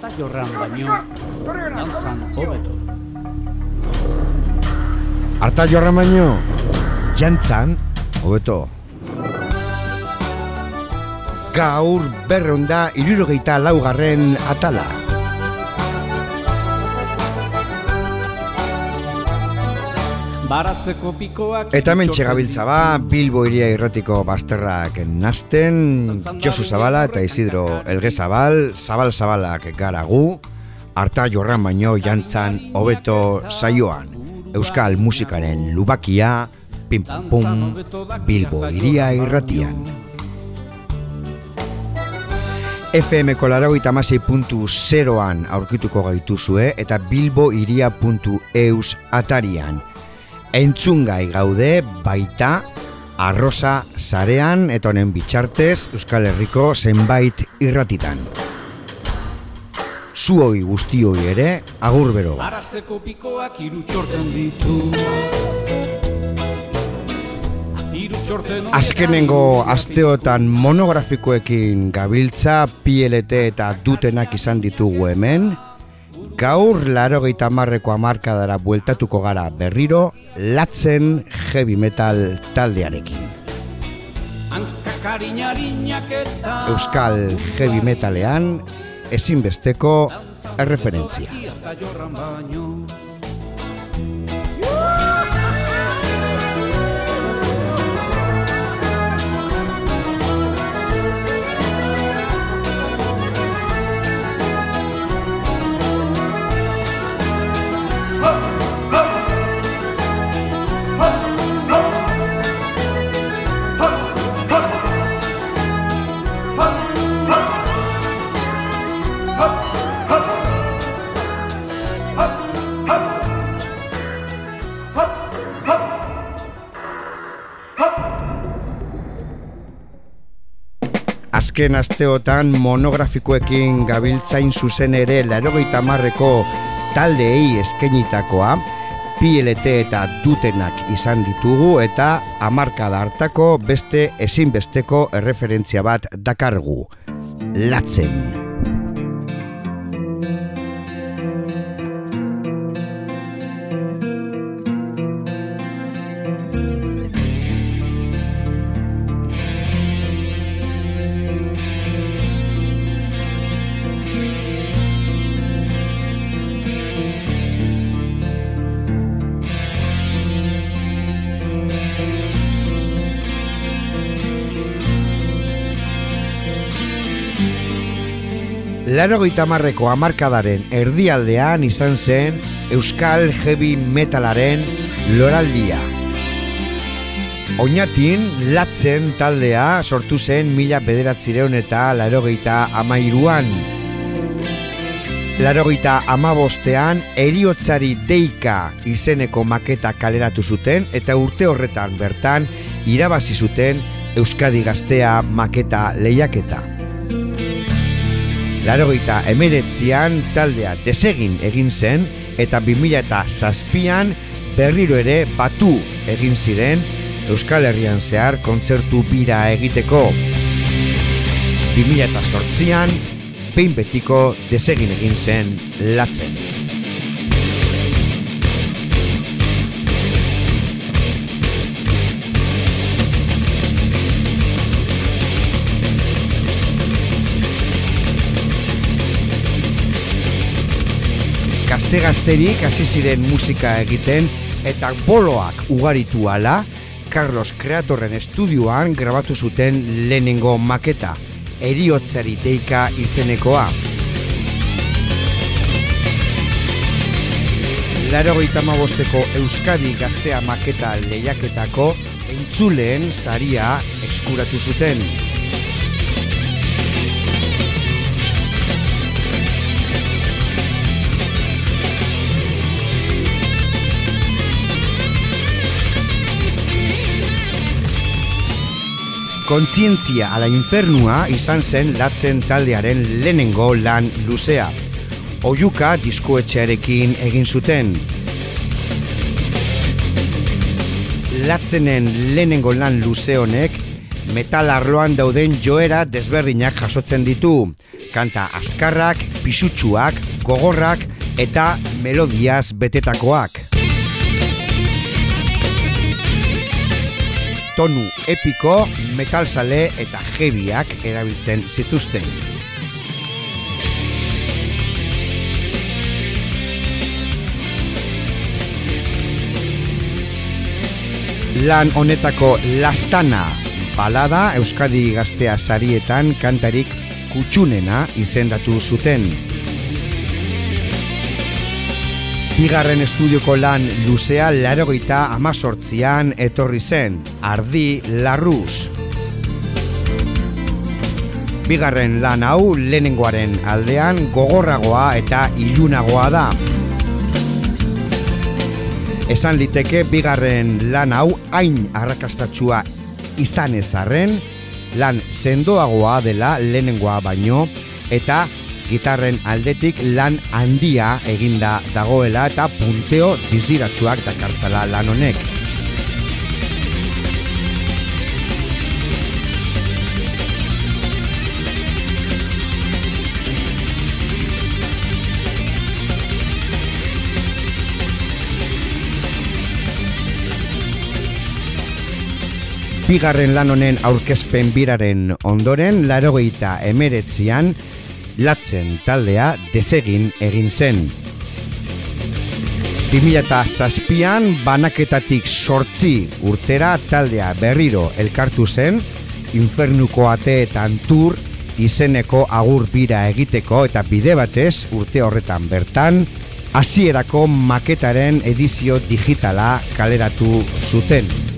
Arta jorran baino, dantzan hobeto. Arta jorran baino, jantzan hobeto. Gaur berronda irurogeita laugarren atala. Baratzeko pikoak... Eta hemen txegabiltza ba, Bilbo iria irratiko basterrak nazten, Josu Zabala eta Isidro Elge Zabal, Zabal Zabalak garagu, harta jorran baino jantzan hobeto saioan. Euskal musikaren lubakia, pim pum, Bilbo iria irratian. FM kolarago itamasi puntu zeroan aurkituko gaituzue eta bilboiria.eus atarian. Entzungai gaude baita arrosa zarean eta honen bitxartez Euskal Herriko zenbait irratitan. Zuoi guztioi ere agur bero. Baratzeko pikoak hiru txorten ditu. Azkenengo asteotan monografikoekin gabiltza PLT eta dutenak izan ditugu hemen. Gaur larogeita marreko amarkadara bueltatuko gara berriro latzen heavy metal taldearekin. Euskal heavy metalean ezinbesteko erreferentzia. Azken asteotan monografikoekin gabiltzain zuzen ere larogeita marreko taldeei eskenitakoa, PLT eta dutenak izan ditugu eta hamarkada hartako beste ezinbesteko erreferentzia bat dakargu. Latzen. Larogeita marreko hamarkadaren erdialdean izan zen Euskal Heavy Metalaren loraldia. Oñatin latzen taldea sortu zen mila bederatzireun eta larogeita amairuan. Larogeita amabostean eriotzari deika izeneko maketa kaleratu zuten eta urte horretan bertan irabazi zuten Euskadi Gaztea maketa lehiaketa. Larogeita emeretzian taldea desegin egin zen eta 2000 eta zazpian berriro ere batu egin ziren Euskal Herrian zehar kontzertu bira egiteko. 2000 eta sortzian, behin betiko desegin egin zen latzen. Gazte-gazterik hasi ziren musika egiten eta boloak ugaritu ala, Carlos Kreatorren estudioan grabatu zuten lehenengo maketa, eriotzari deika izenekoa. Larogeita bosteko Euskadi Gaztea maketa lehiaketako entzuleen saria eskuratu zuten. Kontzientzia ala infernua izan zen latzen taldearen lehenengo lan luzea. Oiuka diskoetxearekin egin zuten. Latzenen lehenengo lan luze honek metal arloan dauden joera desberdinak jasotzen ditu. Kanta askarrak, pisutsuak, gogorrak eta melodiaz betetakoak. Tonu epiko, metalzale eta jebiak erabiltzen zituzten. Lan honetako lastana balada Euskadi gaztea sarietan kantarik kutsunena izendatu zuten. Bigarren estudioko lan luzea larogeita amazortzian etorri zen, ardi larruz. Bigarren lan hau lehenengoaren aldean gogorragoa eta ilunagoa da. Esan liteke bigarren lan hau hain arrakastatsua izan ezarren, lan sendoagoa dela lehenengoa baino, eta gitarren aldetik lan handia eginda dagoela eta punteo dizdiratsuak dakartzala lan honek. bigarren lan honen aurkezpen biraren ondoren, larogeita emeretzian, latzen taldea desegin egin zen. 2006an banaketatik sortzi urtera taldea berriro elkartu zen, infernuko ateetan tur izeneko agur bira egiteko eta bide batez urte horretan bertan, hasierako maketaren edizio digitala kaleratu zuten.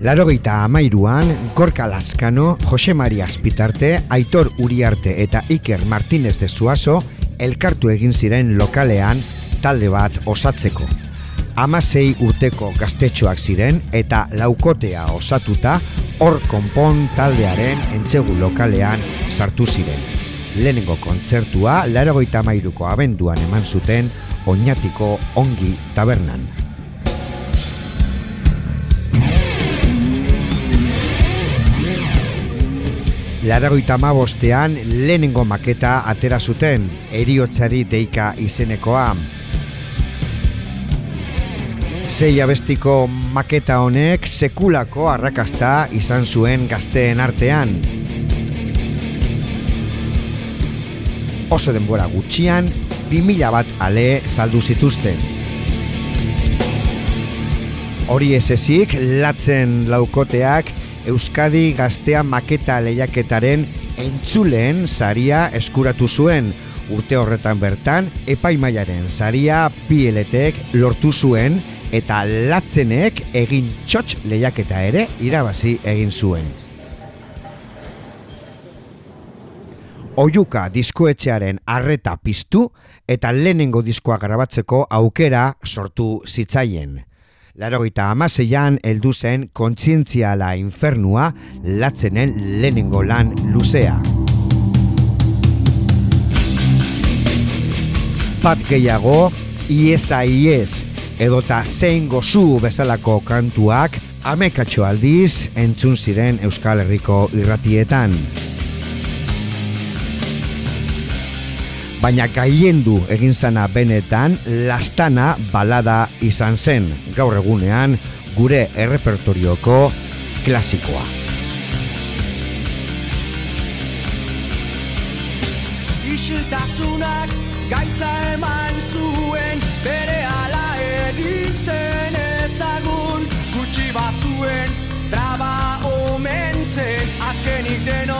Larogeita amairuan, Gorka Laskano, Jose Maria Azpitarte, Aitor Uriarte eta Iker Martínez de Suaso elkartu egin ziren lokalean talde bat osatzeko. Amasei urteko gaztetxoak ziren eta laukotea osatuta hor konpon taldearen entzegu lokalean sartu ziren. Lehenengo kontzertua, larogeita amairuko abenduan eman zuten, oinatiko ongi tabernan. Laragoita bostean lehenengo maketa atera zuten, eriotzari deika izenekoa. Zei abestiko maketa honek sekulako arrakasta izan zuen gazteen artean. Oso denbora gutxian, 2000 bat ale saldu zituzten. Hori ez ezik, latzen laukoteak Euskadi gaztea maketa lehiaketaren entzuleen saria eskuratu zuen. Urte horretan bertan, epaimaiaren saria pieletek lortu zuen eta latzenek egin txotx lehiaketa ere irabazi egin zuen. Oiuka diskoetxearen arreta piztu eta lehenengo diskoa grabatzeko aukera sortu zitzaien. Larogeita amaseian heldu zen kontzientziala infernua latzenen lehenengo lan luzea. Pat gehiago, iesa ies, edota zein gozu bezalako kantuak, amekatxo aldiz entzun ziren Euskal Herriko irratietan. Baina gaiendu egin zana benetan lastana balada izan zen, gaur egunean gure errepertorioko klasikoa. Isiltasunak gaitza eman zuen bere ala egin zen ezagun gutxi batzuen traba omen zen azkenik denok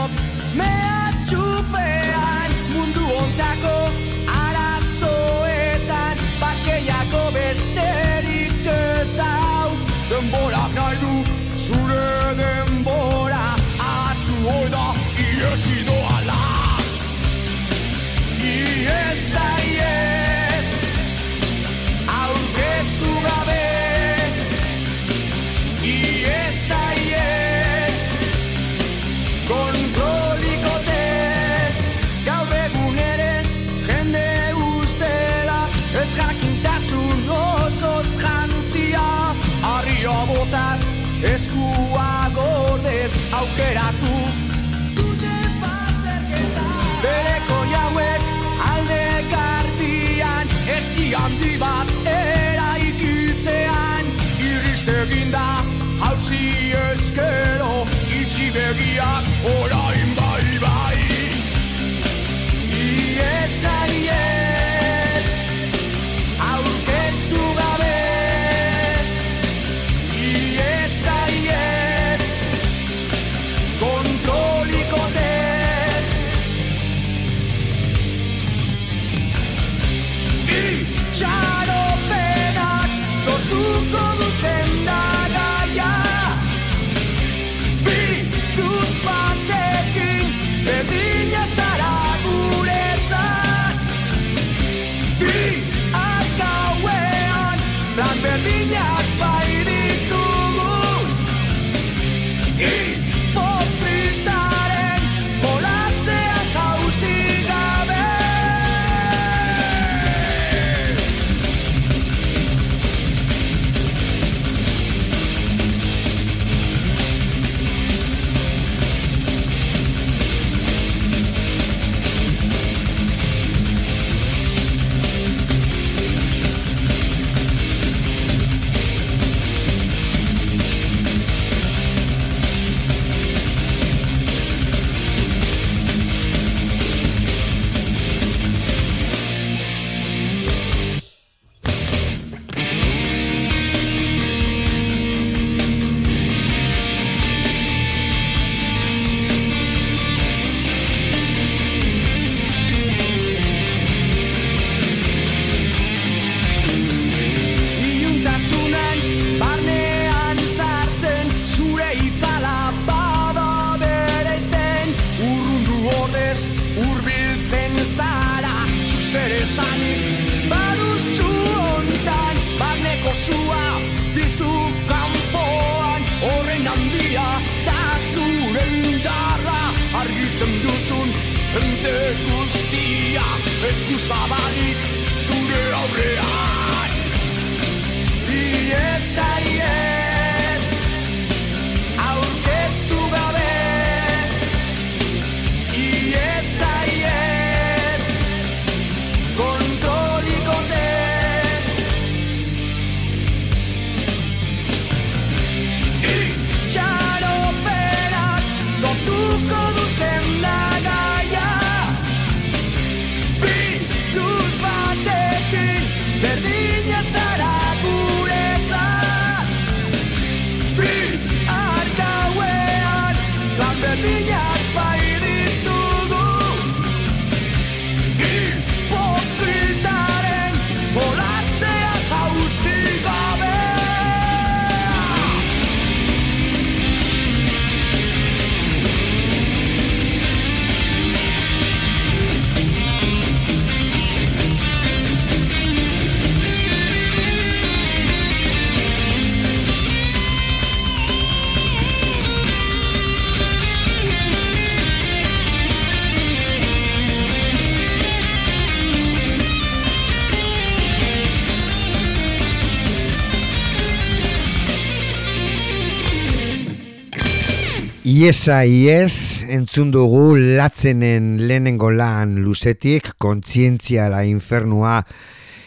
Iesa ies, entzun dugu latzenen lehenengo lan luzetik, kontzientzia la infernua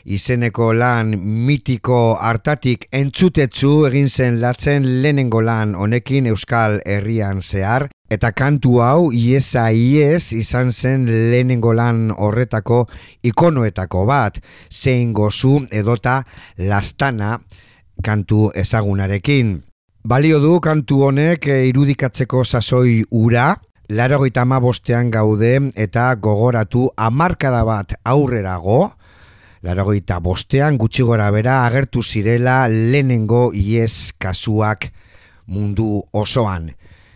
izeneko lan mitiko hartatik entzutetzu egin zen latzen lehenengo lan honekin Euskal Herrian zehar, eta kantu hau iesa ies izan zen lehenengo lan horretako ikonoetako bat, zein gozu edota lastana kantu ezagunarekin. Balio du kantu honek eh, irudikatzeko sasoi ura, Larogeita bostean gaude eta gogoratu hamarkada bat aurrerago, Larogeita bostean gutxi gora bera agertu zirela lehenengo ies kasuak mundu osoan.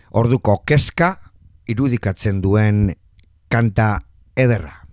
Orduko kezka irudikatzen duen kanta ederra.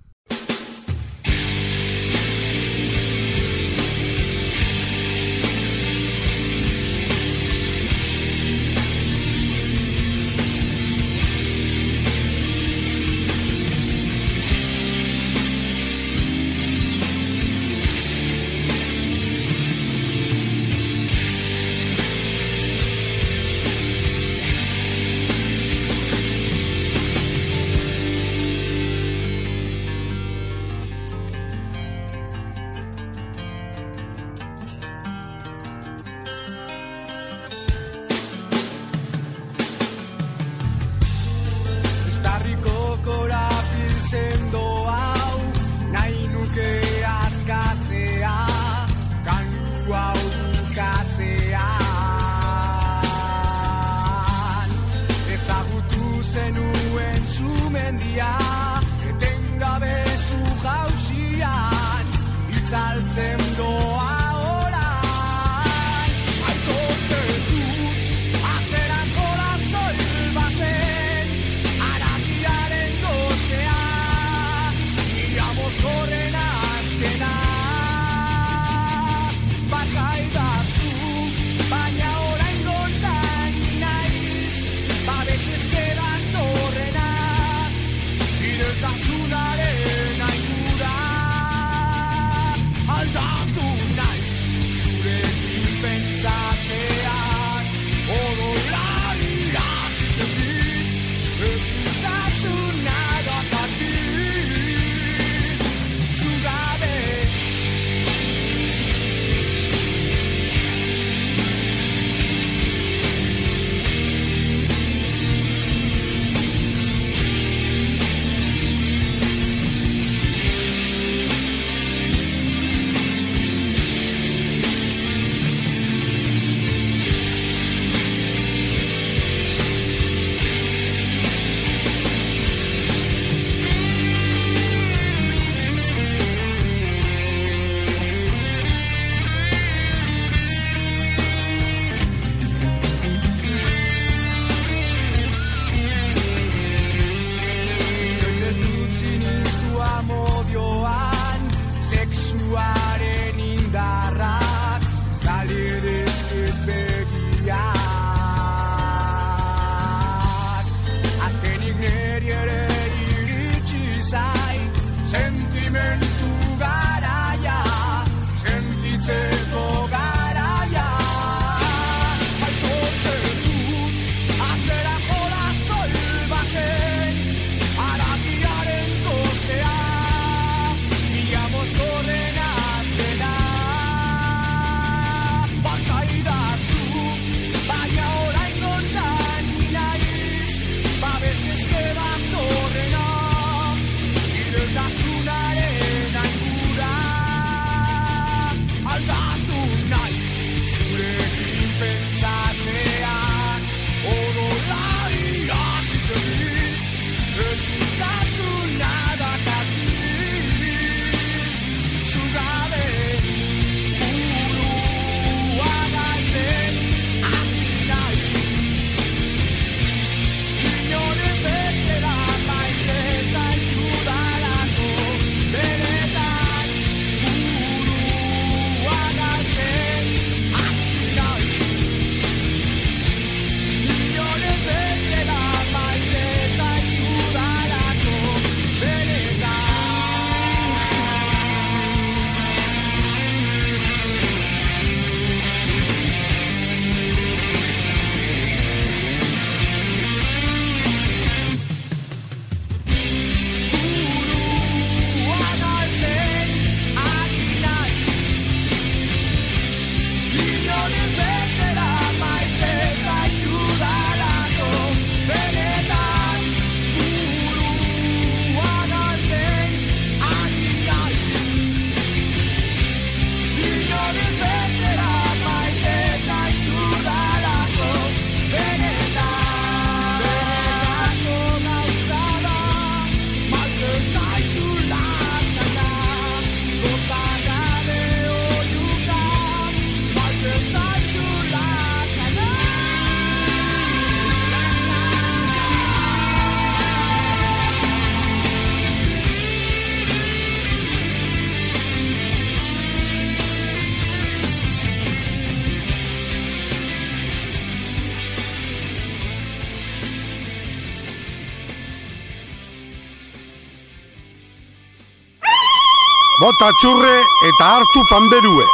Bota txurre eta hartu panberue.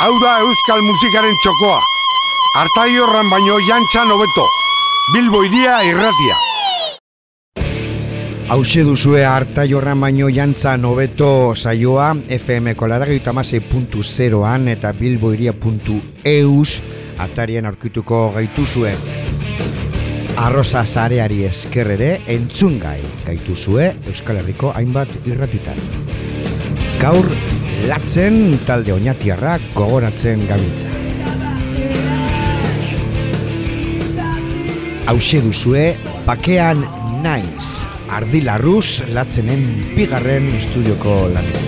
Hau da euskal musikaren txokoa. Artai horran baino jantxan hobeto. Bilbo iria irratia. Hauxe duzue hartai horran baino jantzan hobeto saioa FM kolaragi an eta bilboiria.eus atarien aurkituko gaituzue. Arroza zareari esker entzungai gaituzue Euskal Herriko hainbat irratitan. Gaur, latzen talde oinatiarrak gogoratzen gabiltza. Hauxe duzue, bakean naiz, ardilarruz latzenen bigarren estudioko lanetan.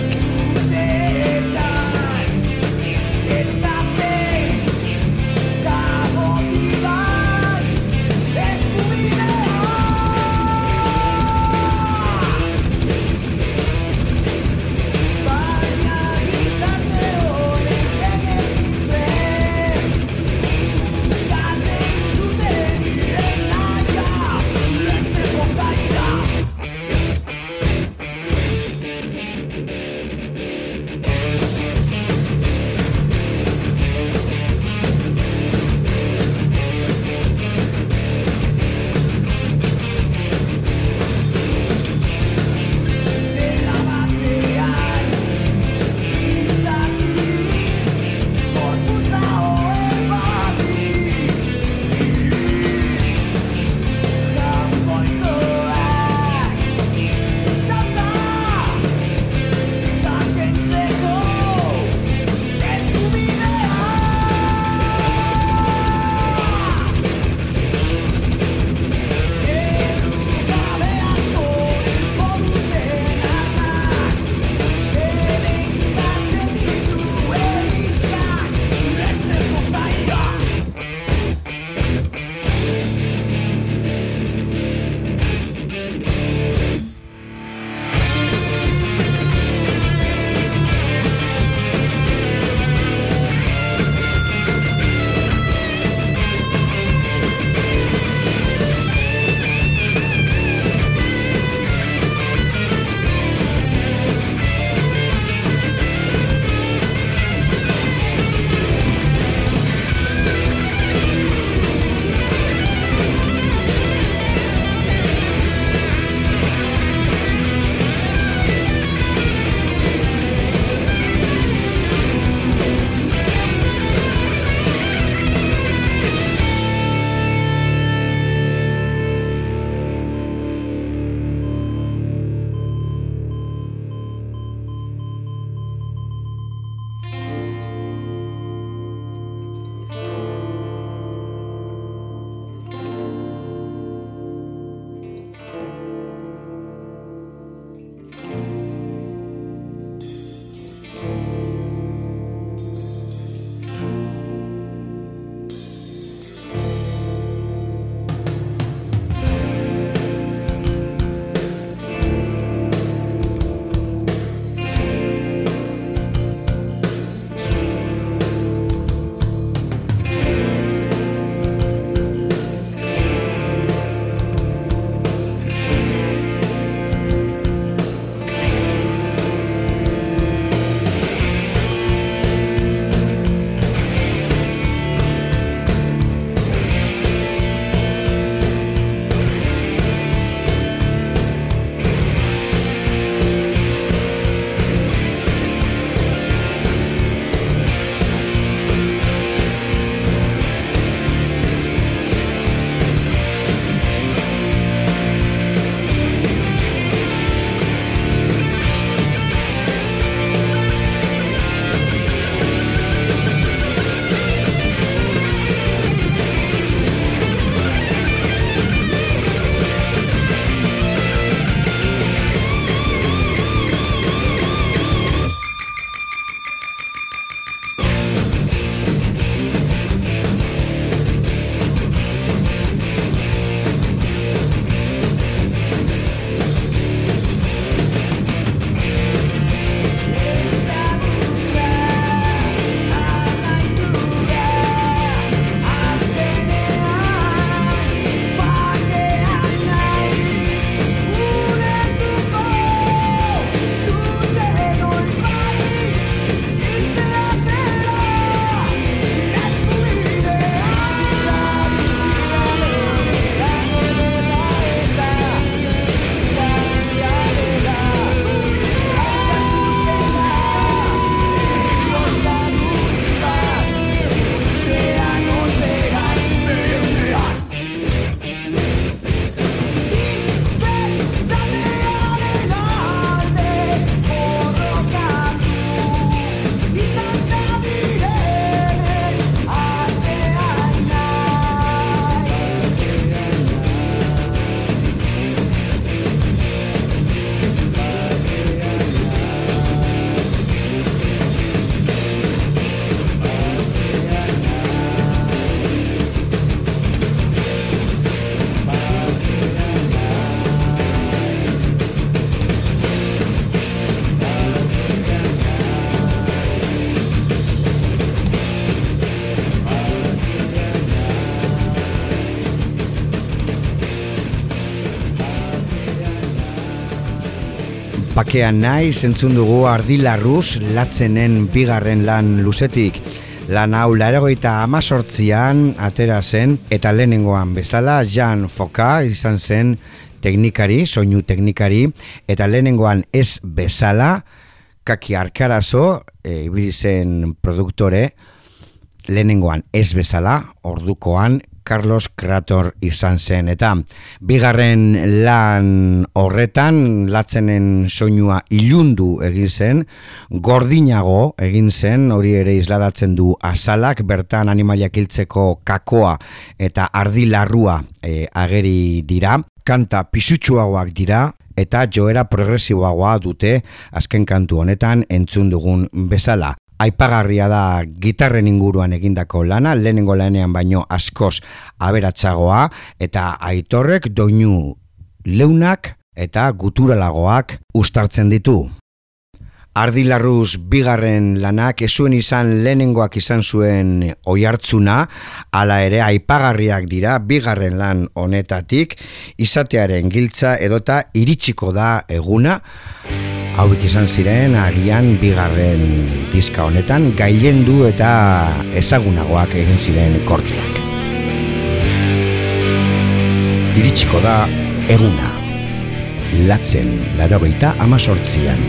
Bakean nahi zentzun dugu ardilarruz latzenen bigarren lan luzetik. Lan hau laragoita amazortzian atera zen eta lehenengoan bezala Jan Foka izan zen teknikari, soinu teknikari, eta lehenengoan ez bezala, kaki arkarazo, e, ibili zen produktore, lehenengoan ez bezala, ordukoan Carlos Krator izan zen. Eta bigarren lan horretan, latzenen soinua ilundu egin zen, gordinago egin zen, hori ere isladatzen du azalak, bertan animaliak hiltzeko kakoa eta ardilarrua e, ageri dira. Kanta pisutsuagoak dira, eta joera progresiboagoa dute azken kantu honetan entzun dugun bezala. Aipagarria da gitarren inguruan egindako lana, lehenengo lanean baino askoz aberatsagoa eta aitorrek doinu leunak eta guturalagoak ustartzen ditu. Ardilarruz bigarren lanak ezuen izan lehenengoak izan zuen oihartzuna, hala ere aipagarriak dira bigarren lan honetatik, izatearen giltza edota iritsiko da eguna, hauek izan ziren agian bigarren diska honetan gailendu eta ezagunagoak egin ziren korteak. Iritsiko da eguna, latzen larogeita amazortzian.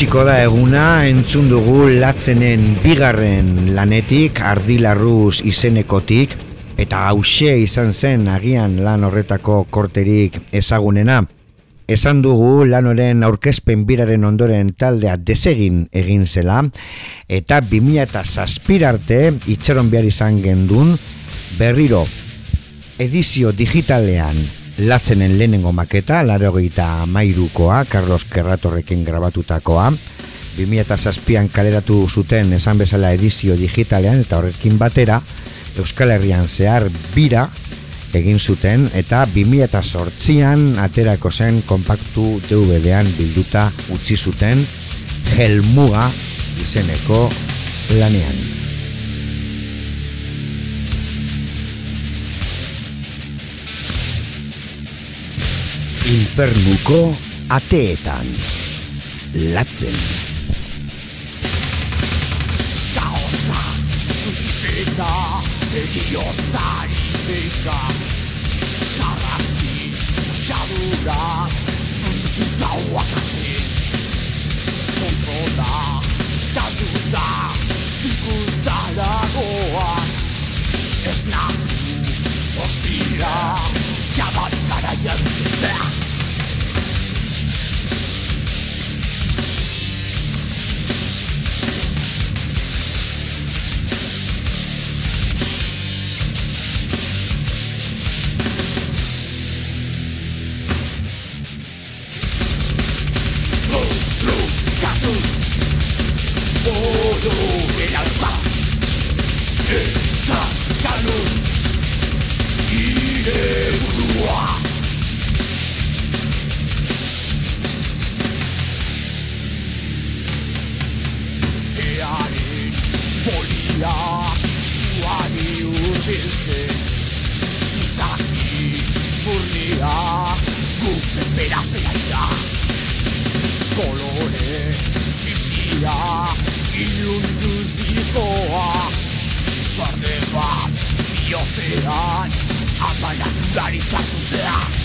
Iritsiko da eguna entzun dugu latzenen bigarren lanetik ardilarruz izenekotik eta hause izan zen agian lan horretako korterik ezagunena. Esan dugu lan horren aurkezpen biraren ondoren taldea desegin egin zela eta 2000 eta zazpirarte itxaron behar izan gendun berriro edizio digitalean latzenen lehenengo maketa, laro mairukoa, Carlos Kerratorrekin grabatutakoa, 2006an kaleratu zuten esan bezala edizio digitalean eta horrekin batera, Euskal Herrian zehar bira egin zuten eta 2008an aterako zen kompaktu DVD-an bilduta utzi zuten Helmuga izeneko lanean. Infernuko ateetan. Latzen. Kaosa, zutzipeta, egiotza ipeka Sarraskiz, txaduraz, gauak atzen Kontrola, galduta, ikustara goaz Ez nahu, ostira, jabat garaian Ya ni polía su adiurdice Misa ni porría Guste veracea Colores y siá juntos digoa Parte amana, dariz hartutea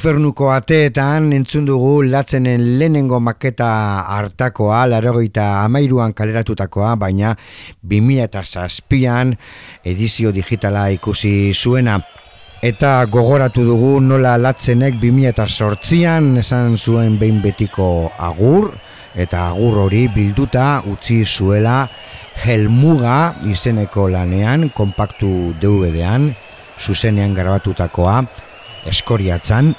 Infernuko ateetan entzun dugu latzenen lehenengo maketa hartakoa, larogeita amairuan kaleratutakoa, baina 2006an edizio digitala ikusi zuena. Eta gogoratu dugu nola latzenek 2008an esan zuen behin betiko agur, eta agur hori bilduta utzi zuela Helmuga izeneko lanean, kompaktu DVD-an, zuzenean grabatutakoa, eskoriatzan,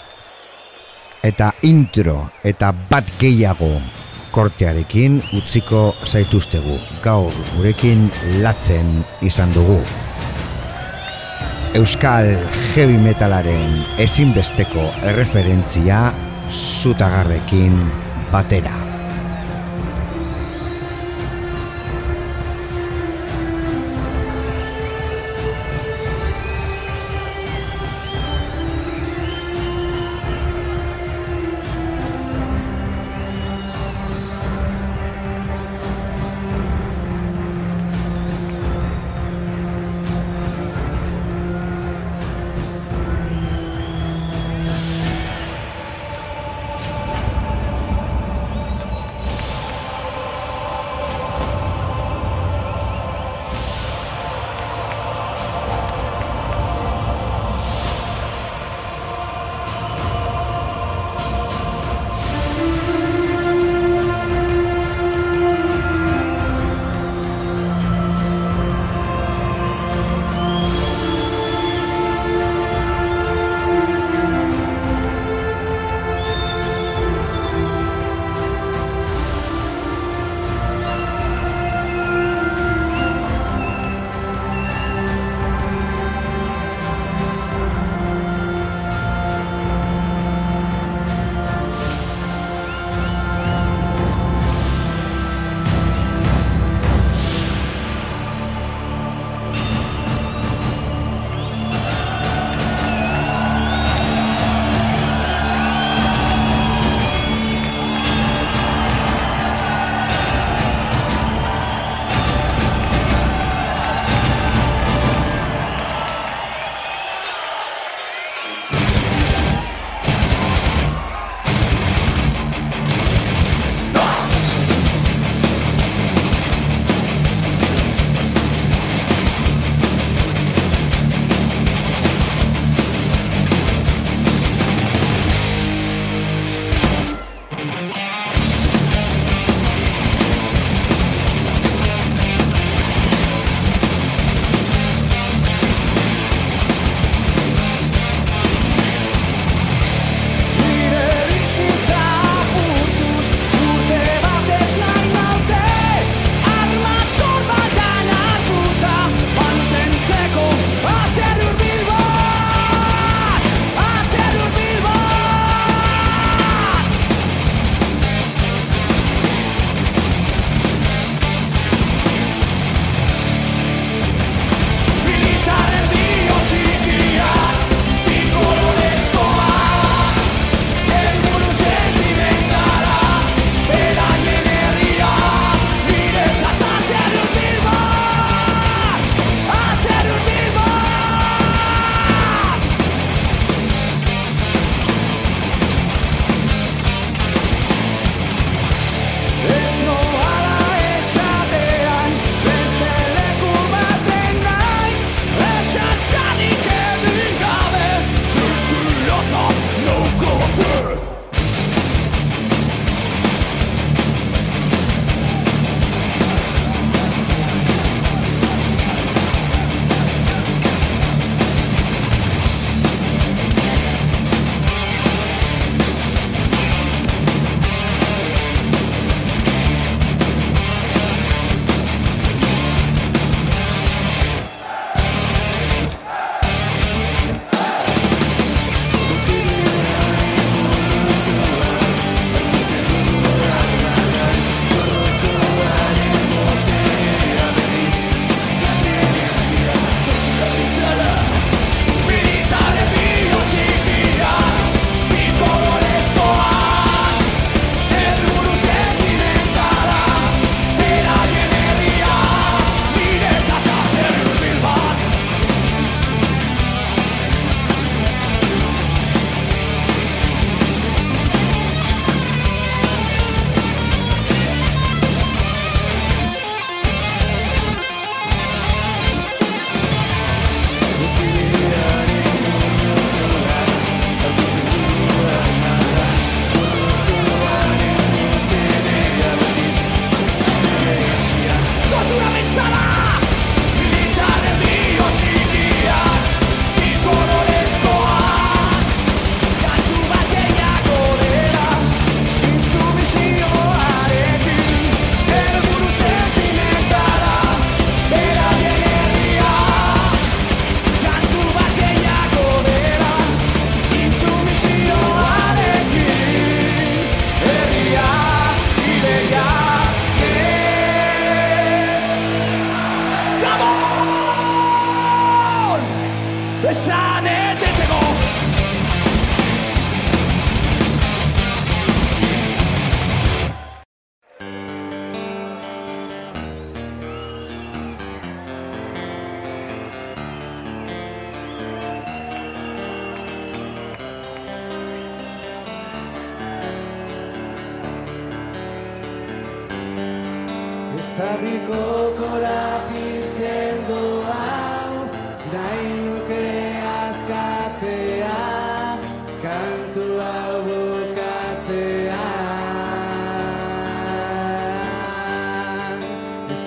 eta intro eta bat gehiago kortearekin utziko zaituztegu. Gaur gurekin latzen izan dugu. Euskal heavy metalaren ezinbesteko erreferentzia zutagarrekin batera.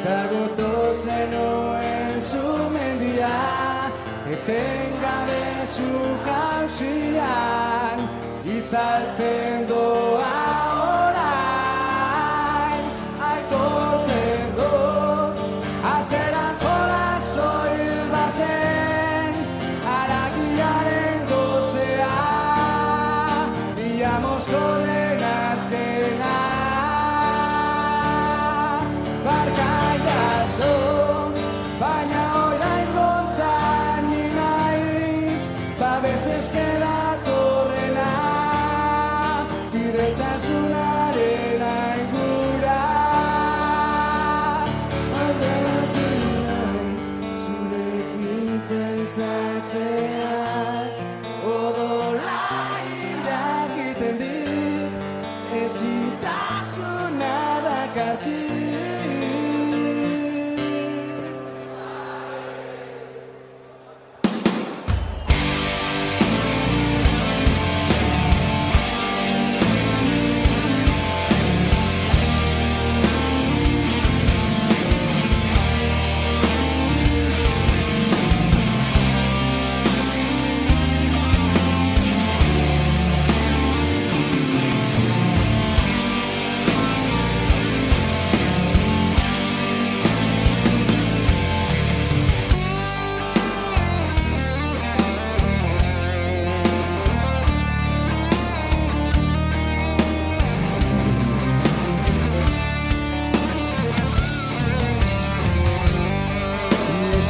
Ezagutu zenuen zumendia Etengabe zu jauzian Itzaltzen doa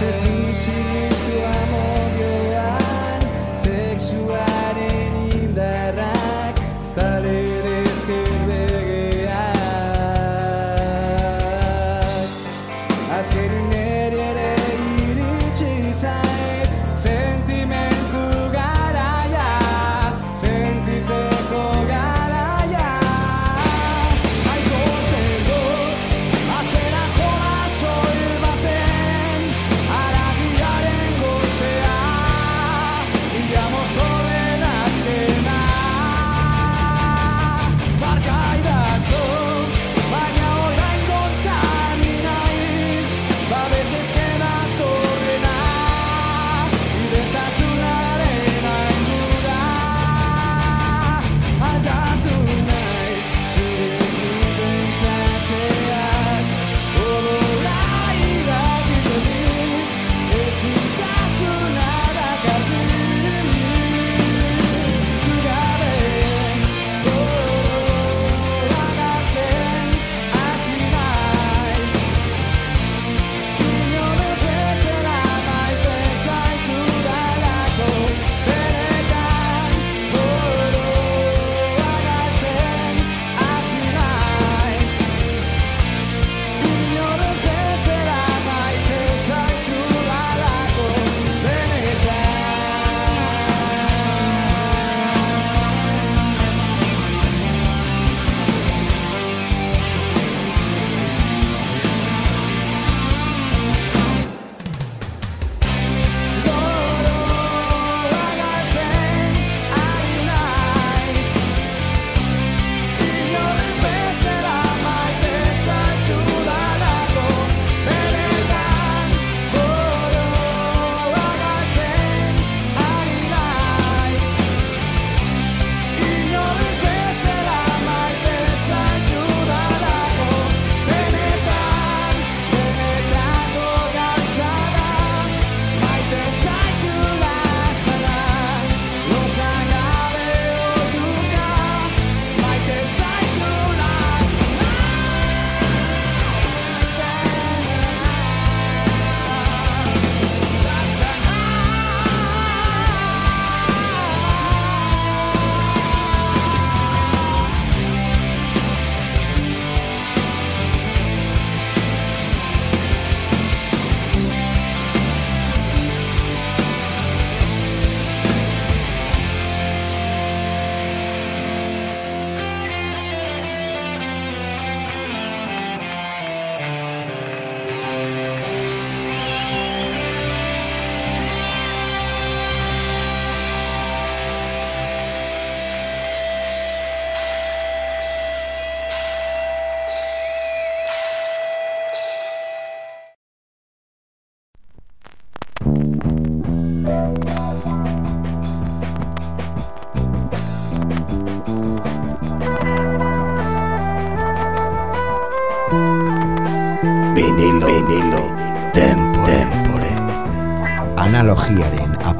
veces te hiciste amor.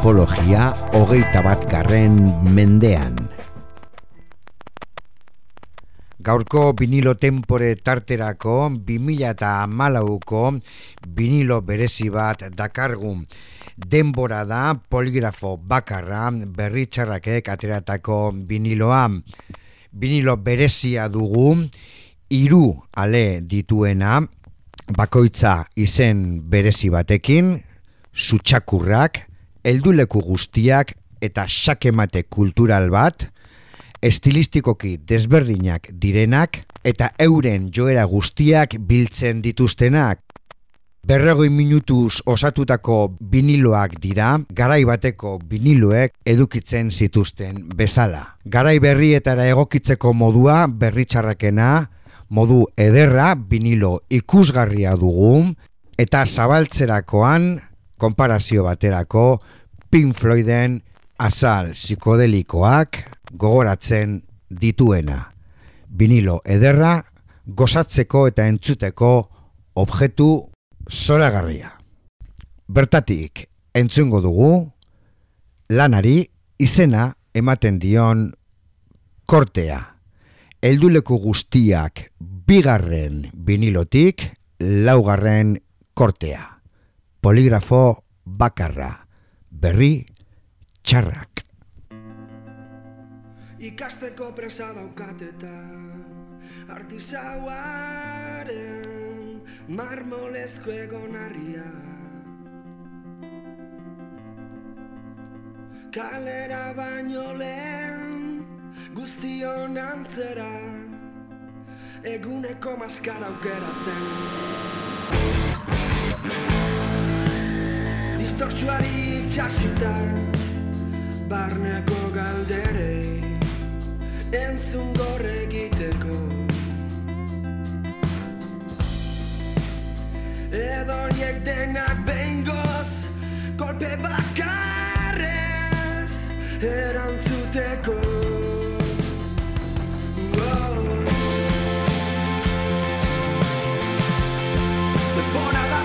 Analogiaren apologia hogeita bat garren mendean. Gaurko vinilo tempore tarterako 2000 eta malauko vinilo berezi bat dakargu. Denbora da poligrafo bakarra berritxarrakek ateratako viniloa. Vinilo berezia dugu, hiru ale dituena, bakoitza izen berezi batekin, sutsakurrak, helduleku guztiak eta sakemate kultural bat, estilistikoki desberdinak direnak eta euren joera guztiak biltzen dituztenak. Berrogoi minutuz osatutako viniloak dira, garai bateko viniloek edukitzen zituzten bezala. Garai berrietara egokitzeko modua berritxarrakena, modu ederra vinilo ikusgarria dugu, eta zabaltzerakoan, konparazio baterako, Pink Floyden azal psikodelikoak gogoratzen dituena. Vinilo ederra, gozatzeko eta entzuteko objektu zoragarria. Bertatik, entzungo dugu, lanari izena ematen dion kortea. Helduleku guztiak bigarren vinilotik laugarren kortea. Poligrafo bakarra, berri txarrak. Ikasteko presa daukat eta artisauaren marmolezko egonarria. Kalera baino lehen guztion antzera eguneko maskara aukeratzen Distortsuari itxasita barneko galderei entzun gorre egiteko Edo horiek denak behingoz kolpe bakarrez erantzuteko Oh. Denbora da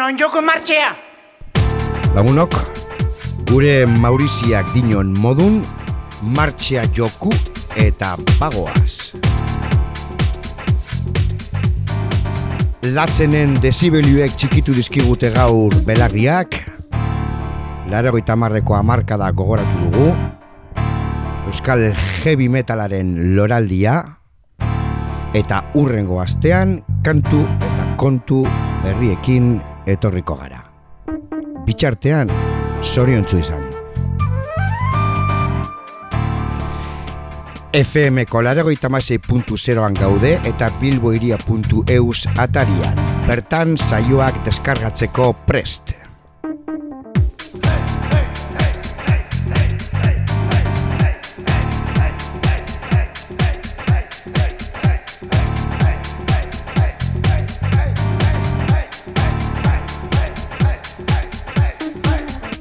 non joko martxea. Lagunok, gure Mauriziak dinon modun, martxea joku eta pagoaz. Latzenen dezibelioek txikitu dizkigute gaur belarriak, Larogeita marreko amarkada gogoratu dugu, Euskal Heavy Metalaren loraldia, eta urrengo astean kantu eta kontu berriekin etorriko gara. Bitxartean, zoriontzu izan. FM kolaragoita an gaude eta bilboiria.eus atarian. Bertan saioak deskargatzeko prest.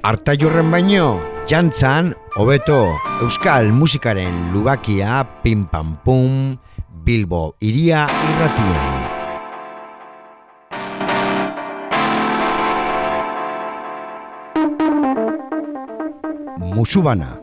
Arta jorren baino, jantzan, hobeto, euskal musikaren lubakia, pim pam pum, Bilbo iria irratian. Musubana.